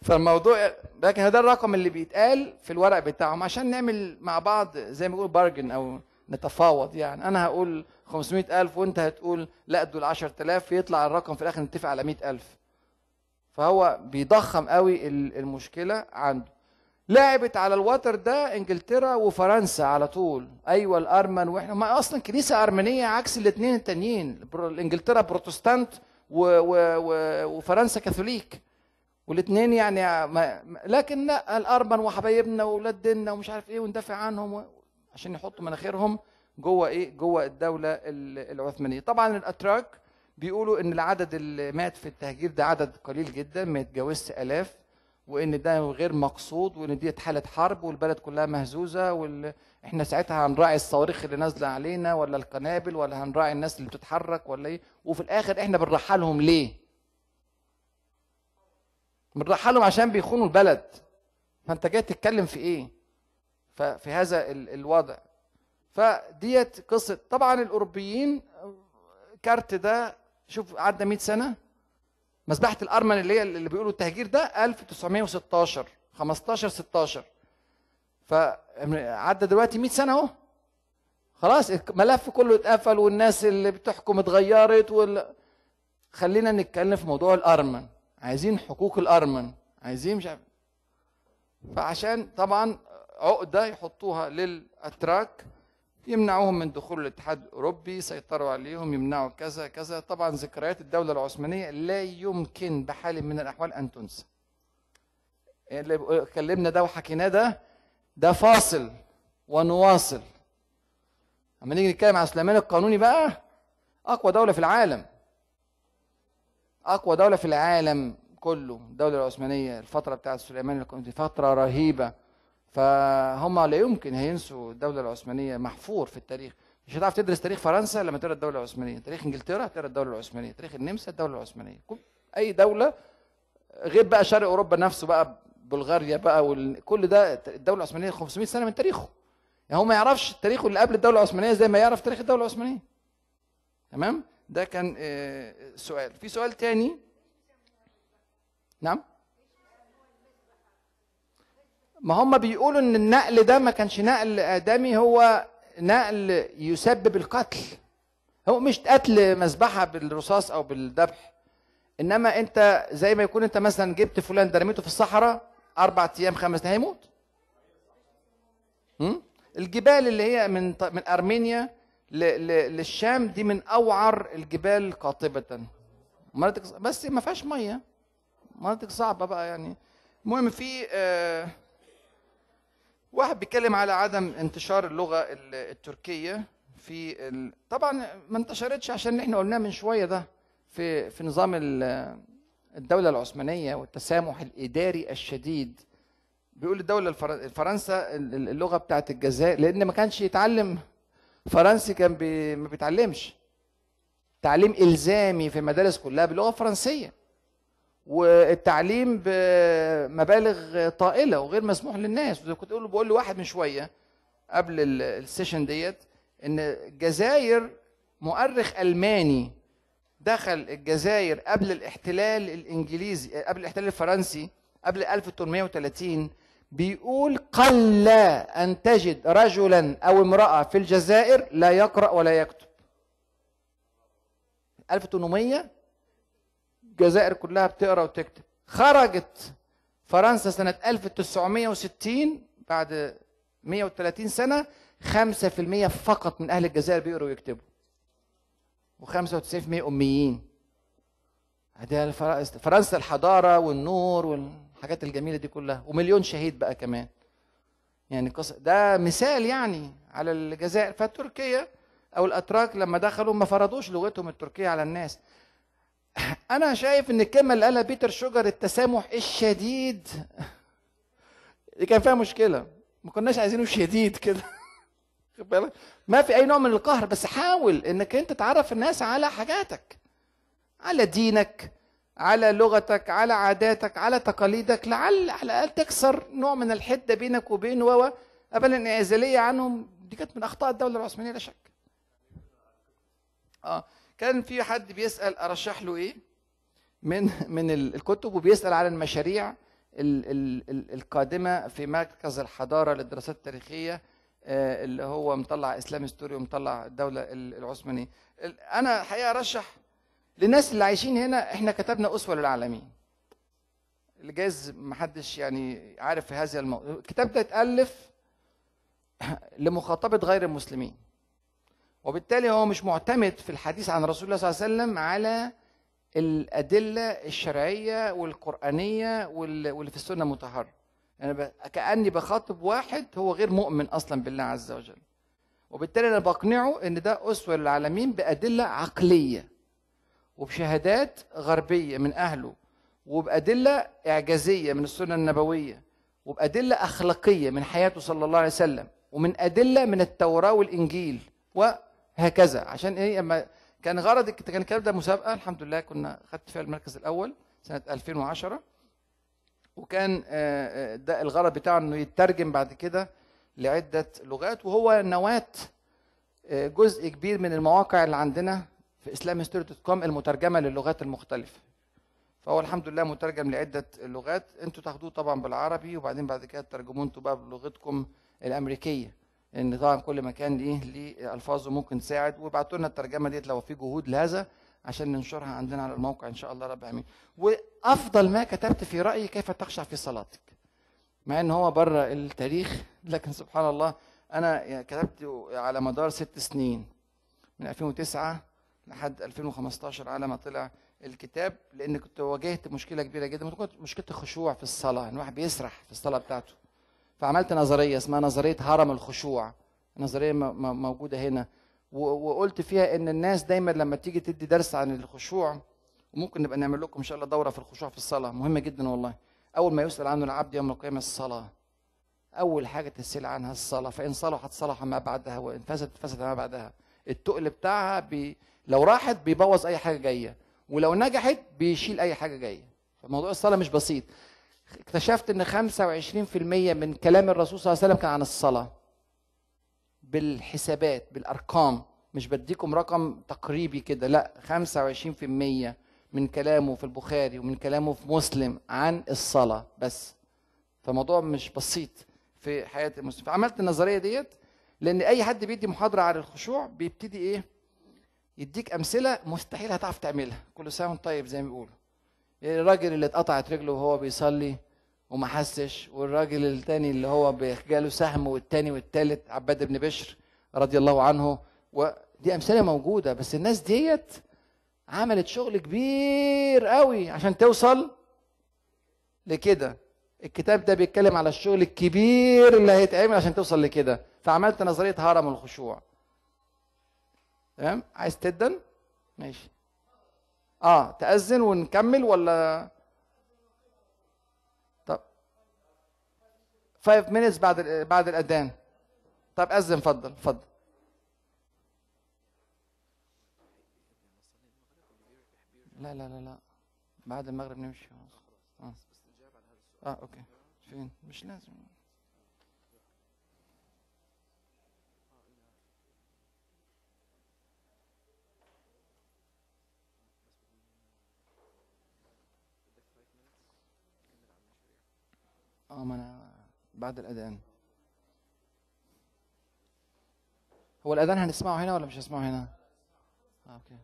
فالموضوع لكن ده الرقم اللي بيتقال في الورق بتاعهم عشان نعمل مع بعض زي ما بيقول بارجن أو نتفاوض يعني. أنا هقول 500000 وأنت هتقول لا دول 10000 يطلع الرقم في الآخر نتفق على 100000 فهو بيضخم قوي المشكلة عنده. لعبت على الوتر ده انجلترا وفرنسا على طول. أيوه الأرمن وإحنا ما أصلا كنيسة أرمنية عكس الاثنين التانيين. انجلترا بروتستانت و و و وفرنسا كاثوليك. والاثنين يعني ما لكن لا الأرمن وحبايبنا واولاد ديننا ومش عارف إيه وندافع عنهم عشان يحطوا مناخيرهم جوه إيه؟ جوه الدولة العثمانية. طبعا الأتراك بيقولوا إن العدد اللي مات في التهجير ده عدد قليل جدا ما يتجاوزش آلاف. وإن ده غير مقصود وإن دي حالة حرب والبلد كلها مهزوزة وال... إحنا ساعتها هنراعي الصواريخ اللي نازلة علينا ولا القنابل ولا هنراعي الناس اللي بتتحرك ولا إيه؟ وفي الآخر إحنا بنرحلهم ليه؟ بنرحلهم عشان بيخونوا البلد. فأنت جاي تتكلم في إيه؟ ففي هذا الوضع. فديت قصة طبعا الأوروبيين كارت ده شوف عدى 100 سنة مذبحه الأرمن اللي هي اللي بيقولوا التهجير ده 1916 15 16 فعدى دلوقتي 100 سنة أهو. خلاص الملف كله اتقفل والناس اللي بتحكم اتغيرت وال... خلينا نتكلم في موضوع الأرمن. عايزين حقوق الأرمن. عايزين مش عارف. فعشان طبعا عقدة يحطوها للأتراك. يمنعوهم من دخول الاتحاد الأوروبي يسيطروا عليهم يمنعوا كذا كذا. طبعا ذكريات الدولة العثمانية لا يمكن بحال من الأحوال أن تنسى. اللي اتكلمنا ده وحكيناه ده ده فاصل ونواصل. أما نيجي نتكلم عن سليمان القانوني بقى أقوى دولة في العالم. أقوى دولة في العالم كله. الدولة العثمانية الفترة بتاعت سليمان القانوني فترة رهيبة. فهم لا يمكن هينسوا الدولة العثمانية محفور في التاريخ. مش هتعرف تدرس تاريخ فرنسا لما تقرأ الدولة العثمانية. تاريخ إنجلترا تقرأ الدولة العثمانية. تاريخ النمسا الدولة العثمانية. أي دولة غير بقى شرق أوروبا نفسه بقى بلغاريا بقى وكل ده الدولة العثمانية 500 سنة من تاريخه. يعني هو ما يعرفش التاريخ اللي قبل الدولة العثمانية زي ما يعرف تاريخ الدولة العثمانية. تمام؟ ده كان آه، سؤال. في سؤال تاني؟ نعم؟ ما هم بيقولوا إن النقل ده ما كانش نقل آدمي هو نقل يسبب القتل. هو مش قتل مذبحه بالرصاص أو بالذبح إنما أنت زي ما يكون أنت مثلا جبت فلان ده رميته في الصحراء أربع أيام خمس أيام هيموت. الجبال اللي هي من من أرمينيا للشام دي من أوعر الجبال قاطبة. مناطق بس ما فيهاش مية. مناطق صعبة بقى يعني. المهم في آه، واحد بيتكلم على عدم انتشار اللغة ال- التركية في ال... طبعا ما انتشرتش عشان إحنا قلناه من شوية ده في في نظام ال- الدولة العثمانية والتسامح الإداري الشديد. بيقول الدولة الفر- فرنسا ال- ال- اللغة بتاعت الجزائر لأن ما كانش يتعلم فرنسي كان بي... ما بيتعلمش. تعليم إلزامي في المدارس كلها باللغة الفرنسيه والتعليم بمبالغ طائلة وغير مسموح للناس. وزي كنت بقول لواحد من شوية قبل ال- ال session ديت إن الجزائر مؤرخ ألماني دخل الجزائر قبل الاحتلال الإنجليزي قبل الاحتلال الفرنسي قبل 1830 بيقول قل أن تجد رجلا أو امرأة في الجزائر لا يقرأ ولا يكتب. 1800 الجزائر كلها بتقرا وتكتب. خرجت فرنسا سنة 1960 بعد 130 سنة 5% فقط من أهل الجزائر بيقروا ويكتبوا. و95% أميين. فرنسا الحضارة والنور والحاجات الجميلة دي كلها. ومليون شهيد بقى كمان. يعني. ده مثال يعني على الجزائر. فتركيا أو الأتراك لما دخلوا ما فرضوش لغتهم التركية على الناس. أنا شايف إن الكلمة اللي قالها بيتر شوجر التسامح الشديد. دي كان فيها مشكلة. ما كناش عايزينه شديد كده. بالك؟ ما في أي نوع من القهر بس حاول إنك أنت تعرف الناس على حاجاتك. على دينك على لغتك على عاداتك على تقاليدك. لعل على الأقل تكسر نوع من الحدة بينك وبين و قبل الانعزاليه عنهم. دي كانت من أخطاء الدولة العثمانية لا شك. آه. كان في حد بيسأل أرشح له إيه؟ من من ال- الكتب وبيسأل على المشاريع ال- ال- ال- القادمة في مركز الحضارة للدراسات التاريخية آه، اللي هو مطلع اسلام ستوري ومطلع الدولة ال- العثمانية. ال- أنا حقيقه أرشح للناس اللي عايشين هنا إحنا كتبنا أسوة للعالمين. اللي جايز محدش يعني عارف في هذا الموضوع الكتاب ده اتألف لمخاطبة غير المسلمين. وبالتالي هو مش معتمد في الحديث عن رسول الله صلى الله عليه وسلم على الأدلة الشرعية والقرآنية وال- واللي في السنة المطهرة أنا ب... كأني بخاطب واحد هو غير مؤمن أصلا بالله عز وجل. وبالتالي أنا بقنعه إن ده أسوة للعالمين بأدلة عقلية وبشهادات غربية من أهله وبأدلة إعجازية من السنة النبوية وبأدلة أخلاقية من حياته صلى الله عليه وسلم ومن أدلة من التوراة والإنجيل وهكذا عشان إيه؟ أما كان غرض كان الكتاب ده مسابقة. الحمد لله كنا خدت فيها المركز الأول سنة 2010 وكان آه، آه، ده الغرض بتاعه إنه يترجم بعد كده لعدة لغات. وهو نواة آه، جزء كبير من المواقع اللي عندنا في إسلام دوت كوم المترجمة للغات المختلفة. فهو الحمد لله مترجم لعدة لغات. أنتوا تاخدوه طبعا بالعربي وبعدين بعد كده ترجموه أنتوا بقى بلغتكم الأمريكية. لأن طبعا كل مكان ليه ليه ألفاظه ممكن تساعد. وابعتوا لنا الترجمة ديت لو في جهود لهذا عشان ننشرها عندنا على الموقع إن شاء الله. رب العالمين. وأفضل ما كتبت في رأيي كيف تخشع في صلاتك. مع إن هو بره التاريخ لكن سبحان الله أنا كتبت على مدار ست سنين من 2009 لحد 2015 على ما طلع الكتاب لأن كنت واجهت مشكلة كبيرة جدا. مشكلة الخشوع في الصلاة إن الواحد بيسرح في الصلاة بتاعته. فعملت نظرية اسمها نظرية هرم الخشوع نظرية موجودة هنا. وقلت فيها إن الناس دايما لما تيجي تدي درس عن الخشوع وممكن نبقى نعمل لكم إن شاء الله دورة في الخشوع في الصلاة. مهمه جدا والله. أول ما يسأل عنه العبد يوم القيامة الصلاة. أول حاجة تسأل عنها الصلاة. فإن صلحت صلح ما بعدها وإن فسدت فسد ما بعدها. التقل بتاعها بي لو راحت بيبوظ أي حاجة جاية ولو نجحت بيشيل أي حاجة جاية. فموضوع الصلاة مش بسيط. اكتشفت إن 25% من كلام الرسول صلى الله عليه وسلم كان عن الصلاة. بالحسابات بالأرقام. مش بديكم رقم تقريبي كده لا. 25% من كلامه في البخاري ومن كلامه في مسلم عن الصلاة بس. فموضوع مش بسيط في حياة المسلم. فعملت النظرية ديت لأن أي حد بيدي محاضرة عن الخشوع بيبتدي إيه؟ يديك أمثلة مستحيل هتعرف تعملها. كل سنة وأنت طيب زي ما بيقولوا. الراجل اللي اتقطعت رجله وهو بيصلي وما حسش. والراجل التاني اللي هو جاله سهم والتاني والتالت عباد بن بشر رضي الله عنه ودي أمثلة موجودة بس الناس ديت عملت شغل كبير قوي عشان توصل لكده. الكتاب ده بيتكلم على الشغل الكبير اللي هيتعمل عشان توصل لكده. فعملت نظرية هرم الخشوع. تمام؟ عايز تدن؟ ماشي. آه تأذن ونكمل ولا 5 minutes بعد بعد الأذان. طب أذن اتفضل اتفضل. لا لا لا لا. بعد المغرب نمشي. آه آه أوكي. فين؟ مش لازم. آه ما أنا بعد الأذان. هو الأذان هنسمعه هنا ولا مش هنسمعه هنا؟ آه أوكي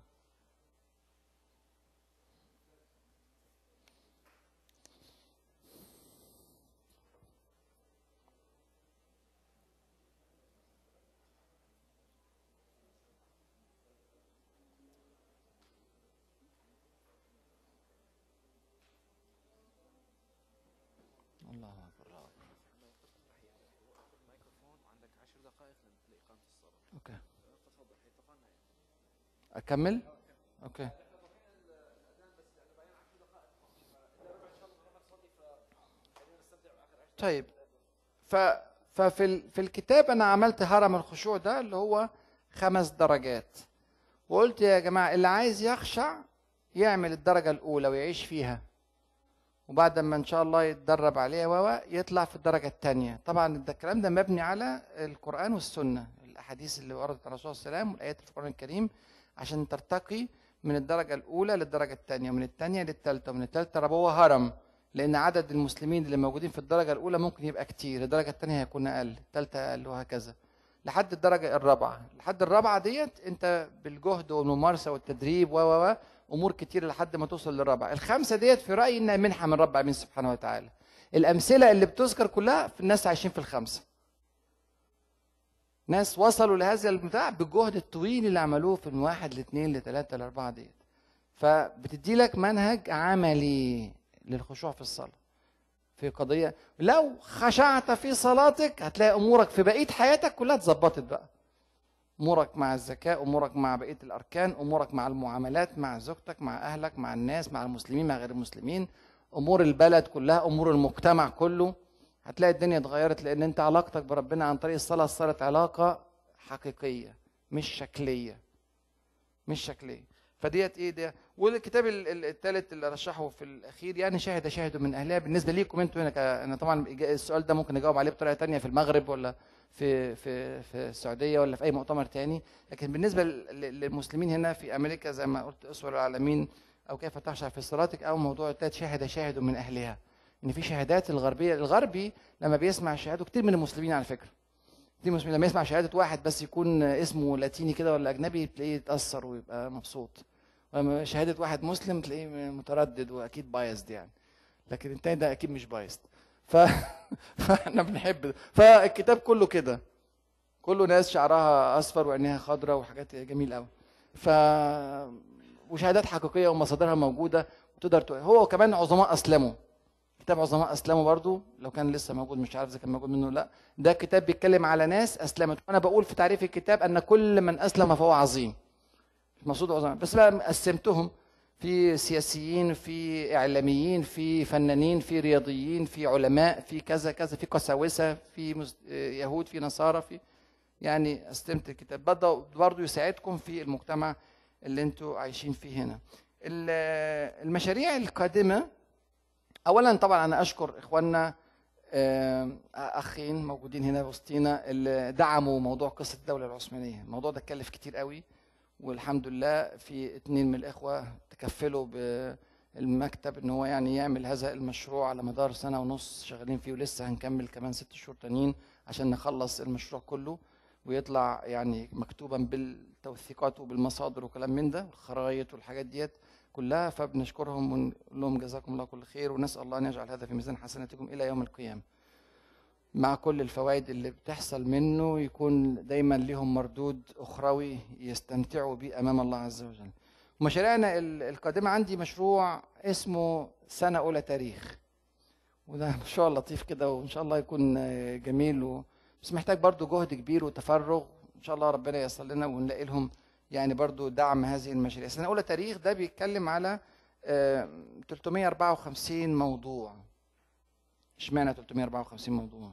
الله اكبر الله اكبر okay أكمل؟ okay. طيب. ف ففي. في الكتاب أنا عملت هرم الخشوع ده اللي هو خمس درجات. وقلت يا جماعة اللي عايز يخشع يعمل الدرجة الأولى ويعيش فيها. وبعد ما إن شاء الله يتدرب عليها و يطلع في الدرجة الثانية طبعا ده الكلام ده مبني على القرآن والسنة. الأحاديث اللي وردت عن الرسول صلى الله عليه وسلم والآيات في القرآن الكريم عشان ترتقي من الدرجة الأولى للدرجة الثانية ومن الثانية للثالثة ومن الثالثة ربوة هرم لأن عدد المسلمين اللي موجودين في الدرجة الأولى ممكن يبقى كتير الدرجة الثانية هيكون أقل الثالثة أقل وهكذا. لحد الدرجة الرابعة. لحد الرابعة ديت أنت بالجهد والممارسة والتدريب و و أمور كتير لحد ما توصل للرابعة. الخمسه ديت في رأيي إنها منحة من رب العالمين سبحانه وتعالى. الأمثلة اللي بتذكر كلها في الناس عايشين في الخمسه ناس وصلوا لهذا البتاع بالجهد الطويل اللي عملوه في من واحد لاثنين لثلاثه لأربعة ديت. فبتدي لك منهج عملي للخشوع في الصلاة. في قضية لو خشعت في صلاتك هتلاقي أمورك في بقية حياتك كلها اتظبطت بقى. أمورك مع الزكاة أمورك مع بقية الأركان أمورك مع المعاملات مع زوجتك مع أهلك مع الناس مع المسلمين مع غير المسلمين. أمور البلد كلها أمور المجتمع كله. هتلاقي الدنيا اتغيرت لأن أنت علاقتك بربنا عن طريق الصلاة صارت علاقة حقيقية مش شكلية. مش شكلية. فديت إيه ده والكتاب الثالث اللي رشحه في الأخير يعني شاهد شاهد من أهلها. بالنسبة ليكم أنتوا هنا أنا طبعا السؤال ده ممكن نجاوب عليه بطريقة تانية في المغرب ولا في في في السعودية ولا في أي مؤتمر تاني. لكن بالنسبة لل- للمسلمين هنا في أمريكا زي ما قلت اسور العالمين أو كيف تخشع في صلاتك أو موضوع التالت شاهد شاهد من أهلها. إن في شهادات الغربية الغربي لما بيسمع شهاده كتير من المسلمين على فكرة. كتير من المسلمين لما يسمع شهادة واحد بس يكون اسمه لاتيني كده ولا أجنبي تلاقيه يتأثر ويبقى مبسوط. لما شهادة واحد مسلم تلاقيه متردد وأكيد biased يعني. لكن التاني ده أكيد مش biased ف... فإحنا بنحب ده. فالكتاب كله كده. كله ناس شعرها أصفر وعينيها خضراء وحاجات جميلة قوي ف وشهادات حقيقية ومصادرها موجودة. وتقدر تق- هو كمان عظماء أسلموا. كتاب عظماء أسلموا برضو لو كان لسه موجود مش عارف إذا كان موجود منه لأ. ده كتاب بيتكلم على ناس أسلمت. وأنا بقول في تعريف الكتاب أن كل من أسلم فهو عظيم. مقصود عظماء. بس بقى قسمتهم. في سياسيين في إعلاميين في فنانين في رياضيين في علماء في كذا كذا في قساوسة في يهود في نصارى في يعني قسمت الكتاب. برضه يساعدكم في المجتمع اللي أنتوا عايشين فيه هنا. ال- المشاريع القادمة اولا طبعا أنا أشكر إخواننا أخين موجودين هنا وسطينا اللي دعموا موضوع قصة الدولة العثمانية. الموضوع ده كلف كتير قوي والحمد لله في اتنين من الإخوة تكفلوا بالمكتب إن هو يعني يعمل هذا المشروع على مدار سنة ونص شغالين فيه ولسه هنكمل كمان ست شهور تانيين عشان نخلص المشروع كله ويطلع يعني مكتوبا بالتوثيقات وبالمصادر وكلام من ده والخرايط والحاجات ديت. كلها فبنشكرهم ونقول لهم جزاكم الله كل خير ونسأل الله أن يجعل هذا في ميزان حسناتكم إلى يوم القيامة. مع كل الفوائد اللي بتحصل منه يكون دايما لهم مردود أخروي يستمتعوا به أمام الله عز وجل. مشاريعنا ال- القادمة عندي مشروع اسمه سنة أولى تاريخ. وده مشروع لطيف كده وإن شاء الله يكون جميل و... بس محتاج برضو جهد كبير وتفرغ إن شاء الله ربنا ييسر لنا ونلاقي لهم يعني برضو دعم هذه المشاريع. سنه اولى تاريخ ده بيتكلم على آه، 354 موضوع. إشمعنى 354 موضوع؟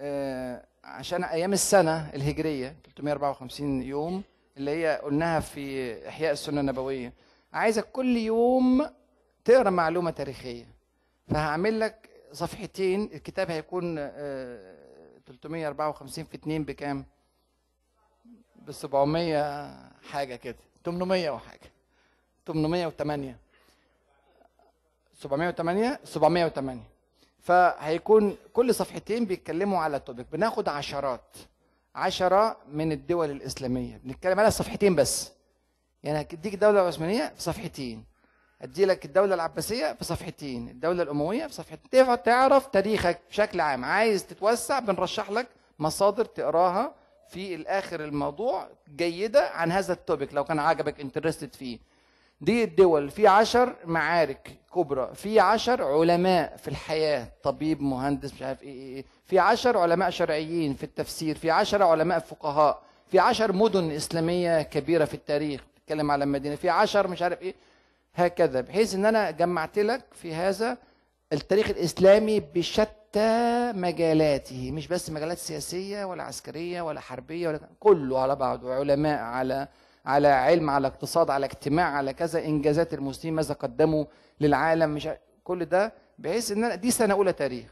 آه، عشان أيام السنة الهجرية 354 يوم اللي هي قلناها في إحياء السنة النبوية. عايزك كل يوم تقرأ معلومة تاريخية. فهعمل لك صفحتين الكتاب هيكون آه، 354 في 2 بكام؟ ب 700 حاجة كده 800 وحاجة 808 708 708 فهيكون كل صفحتين بيتكلموا على توبيك بناخد عشرات عشرة من الدول الإسلامية. بنتكلم على صفحتين بس. يعني هديك الدولة العثمانية في صفحتين. ادي لك الدولة العباسية في صفحتين. الدولة الأموية في صفحتين. تعرف تاريخك بشكل عام. عايز تتوسع بنرشح لك مصادر تقراها. في الآخر الموضوع جيدة عن هذا ال topic لو كان عجبك interested فيه. دي الدول في عشر معارك كبرى في عشر علماء في الحياة طبيب مهندس مش عارف إيه إيه إيه. في عشر علماء شرعيين في التفسير في عشر علماء فقهاء في عشر مدن إسلامية كبيرة في التاريخ تتكلم على مدينة في عشر مش عارف إيه هكذا بحيث إن أنا جمعت لك في هذا التاريخ الإسلامي بشتى مجالاته مش بس مجالات سياسية ولا عسكرية ولا حربية ولا كله على بعضه علماء على على علم على اقتصاد على اجتماع على كذا إنجازات المسلمين ماذا قدموا للعالم مش كل ده بحيث أنا دي سنة أولى تاريخ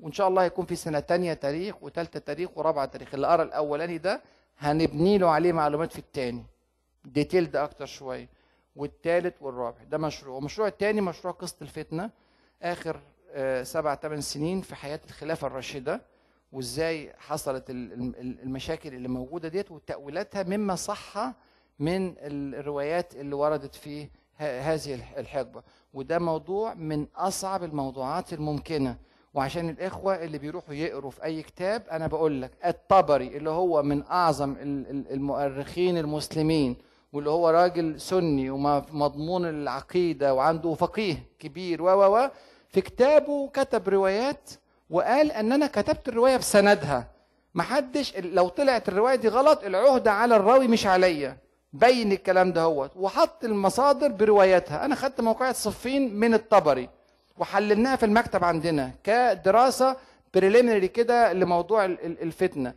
وإن شاء الله هيكون في سنة تانية تاريخ وثالثه تاريخ ورابعة تاريخ. اللي قرا الأولاني ده هنبني له عليه معلومات في الثاني ديتيلد أكتر شوية والثالث والرابع ده مشروع والمشروع الثاني مشروع قصه الفتنة آخر آه، سبع ثمان سنين في حياة الخلافة الراشدة وإزاي حصلت ال- ال- المشاكل اللي موجودة ديت وتأويلاتها مما صح من الروايات اللي وردت في هذه الح- الحقبة. وده موضوع من أصعب الموضوعات الممكنة. وعشان الإخوة اللي بيروحوا يقروا في أي كتاب أنا بقول لك الطبري اللي هو من أعظم ال- ال- المؤرخين المسلمين واللي هو راجل سني ومضمون العقيدة وعنده فقيه كبير و و في كتابه كتب روايات وقال ان أنا كتبت الرواية بسندها. محدش لو طلعت الرواية دي غلط العهده على الراوي مش عليا. بين الكلام ده هو وحط المصادر برواياتها. أنا خدت موقعة صفين من الطبري وحللناها في المكتب عندنا كدراسة بريليمينري كده لموضوع ال- ال- الفتنة.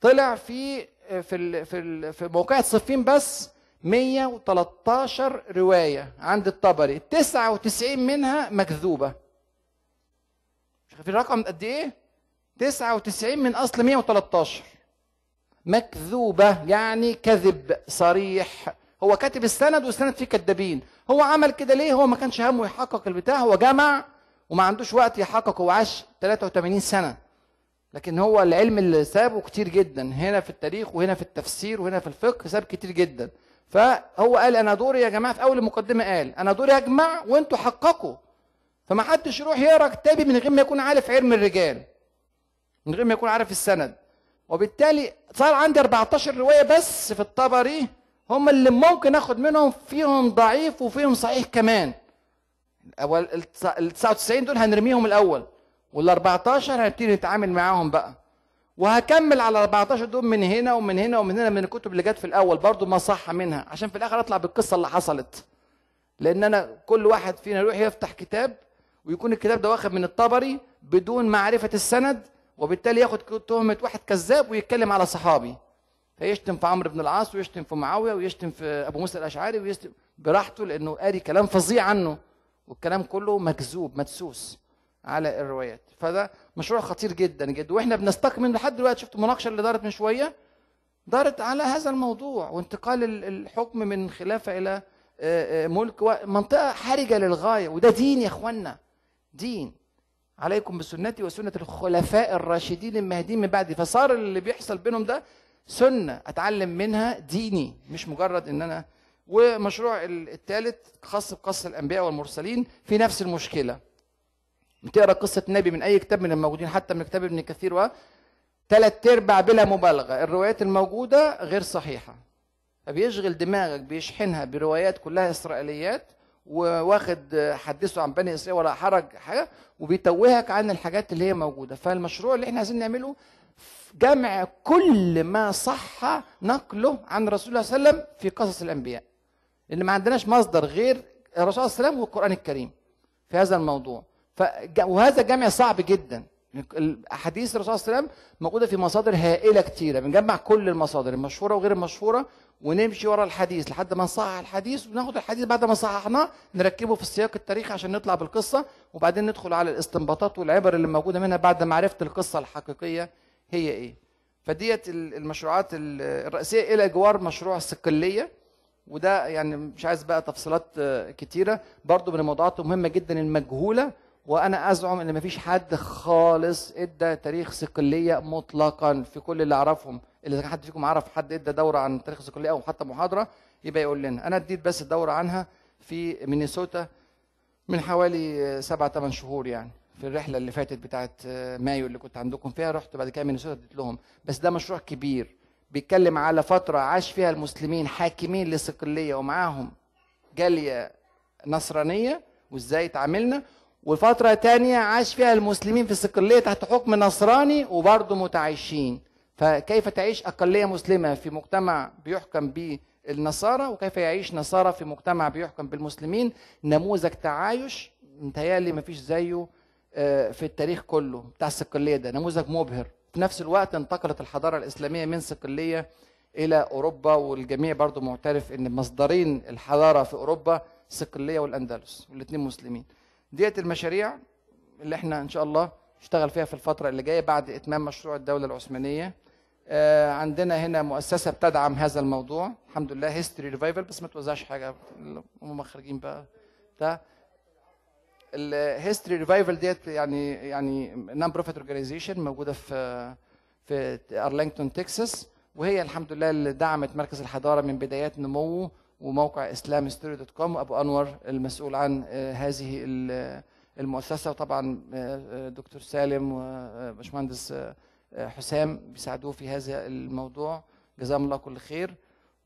طلع في في في موقعة صفين بس 113 رواية عند الطبري. 99 منها مكذوبة. مش عارفين الرقم قد إيه؟ 99 من أصل 113 مكذوبة يعني كذب صريح. هو كاتب السند والسند فيه كذابين هو عمل كده ليه؟ هو ما كانش همه يحقق البتاع هو جمع وما عندوش وقت يحقق هو عاش 83 سنة. لكن هو العلم اللي سابه كتير جدا. هنا في التاريخ وهنا في التفسير وهنا في الفقه ساب كتير جدا. فهو قال أنا دوري يا جماعة في أول المقدمة قال أنا دوري أجمع وأنتوا حققوا. فما حدش يروح يقرأ كتابي من غير ما يكون عارف علم الرجال من غير ما يكون عارف السند. وبالتالي صار عندي 14 رواية بس في الطبري هم اللي ممكن آخد منهم فيهم ضعيف وفيهم صحيح كمان. ال 99 دول هنرميهم الأول وال 14 هنبتدي نتعامل معاهم بقى. وهكمل على 14 دول من هنا ومن هنا ومن هنا من الكتب اللي جت في الأول برضو ما صح منها. عشان في الآخر أطلع بالقصة اللي حصلت. لأن أنا كل واحد فينا يروح يفتح كتاب ويكون الكتاب ده واخد من الطبري بدون معرفة السند وبالتالي ياخد تهمة واحد كذاب ويتكلم على صحابي. فيشتم في عمرو بن العاص ويشتم في معاوية ويشتم في أبو موسى الأشعري ويشتم براحته لأنه قاري كلام فظيع عنه والكلام كله مكذوب مدسوس. على الروايات. فده مشروع خطير جدا جدا. وإحنا بنستكمل لحد دلوقتي شفت المناقشه اللي دارت من شوية دارت على هذا الموضوع. وانتقال ال- الحكم من خلافة إلى آه، آه، ملك. منطقه حرجة للغاية. وده دين يا إخوانا. دين. عليكم بسنتي وسنة الخلفاء الراشدين المهديين من بعدي. فصار اللي بيحصل بينهم ده سنة أتعلم منها ديني. مش مجرد إن أنا. ومشروع الثالث خاص بقصه الأنبياء والمرسلين في نفس المشكلة. بتقرأ قصة النبي من أي كتاب من الموجودين حتى من كتاب ابن كثير و ثلاث أرباع بلا مبالغة. الروايات الموجودة غير صحيحة. فبيشغل دماغك بيشحنها بروايات كلها إسرائيليات وواخد حدثه عن بني إسرائيل ولا حرج حاجة وبيتوهك عن الحاجات اللي هي موجودة. فالمشروع اللي إحنا عايزين نعمله جمع كل ما صح نقله عن رسول الله صلى الله عليه وسلم في قصص الأنبياء. اللي ما عندناش مصدر غير الرسول صلى الله عليه وسلم والقرآن الكريم في هذا الموضوع. وهذا جمع صعب جدا. الأحاديث الرسول صلى الله عليه وسلم موجودة في مصادر هائلة كتيرة بنجمع كل المصادر المشهورة وغير المشهورة ونمشي ورا الحديث لحد ما نصحح الحديث وناخد الحديث بعد ما صححناه نركبه في السياق التاريخي عشان نطلع بالقصة وبعدين ندخل على الاستنباطات والعبر اللي موجودة منها بعد ما عرفت القصة الحقيقية هي إيه. فديت ال- المشروعات ال- الرئيسية إلى جوار مشروع الصقليه وده يعني مش عايز بقى تفصيلات كتيرة برضو من الموضوعات المهمه جدا المجهولة وأنا أزعم إن مفيش حد خالص إدى تاريخ صقلية مطلقا. في كل اللي أعرفهم كان حد فيكم عرف حد إدى دورة عن تاريخ الصقليه أو حتى محاضرة يبقى يقول لنا. أنا أديت بس الدوره عنها في مينيسوتا من حوالي سبعة ثمان شهور يعني في الرحلة اللي فاتت بتاعت مايو اللي كنت عندكم فيها رحت بعد كده مينيسوتا اديت لهم. بس ده مشروع كبير بيتكلم على فترة عاش فيها المسلمين حاكمين للصقليه ومعاهم جالية نصرانية وإزاي تعاملنا وفترة تانية عاش فيها المسلمين في الصقلية تحت حكم نصراني وبرضه متعايشين فكيف تعيش أقلية مسلمة في مجتمع بيحكم بالنصارى وكيف يعيش نصارى في مجتمع بيحكم بالمسلمين؟ نموذج تعايش متهيألي مفيش زيه آه، في التاريخ كله بتاع الصقلية ده. نموذج مبهر. في نفس الوقت انتقلت الحضارة الإسلامية من صقلية إلى أوروبا والجميع برضه معترف إن مصدرين الحضارة في أوروبا صقلية والأندلس والاثنين مسلمين. ديت المشاريع اللي إحنا إن شاء الله نشتغل فيها في الفترة اللي جاية بعد إتمام مشروع الدولة العثمانية. آه، عندنا هنا مؤسسة بتدعم هذا الموضوع. الحمد لله History Revival بس ما توزعش حاجة. هم خارجين بقى. بتاع ال History Revival ديت يعني يعني non-profit organization موجودة في في ارلينغتون تكساس وهي الحمد لله اللي دعمت مركز الحضارة من بدايات نموه وموقع اسلام dot com أبو أنور المسؤول عن آه، هذه ال- المؤسسة. وطبعا آه، آه، دكتور سالم وباشمهندس آه، آه، حسام بيساعدوه في هذا الموضوع. جزاهم الله كل خير.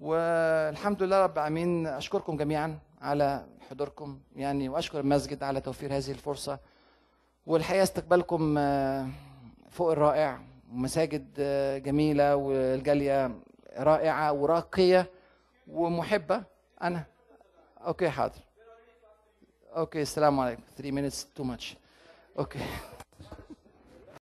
والحمد لله رب العالمين أشكركم جميعا على حضوركم يعني وأشكر المسجد على توفير هذه الفرصة. والحقيقة استقبالكم آه، فوق الرائع ومساجد آه، جميلة والجالية رائعة وراقية. ومحبة. أنا. okay حاضر. okay السلام عليكم. 3 minutes too much. okay.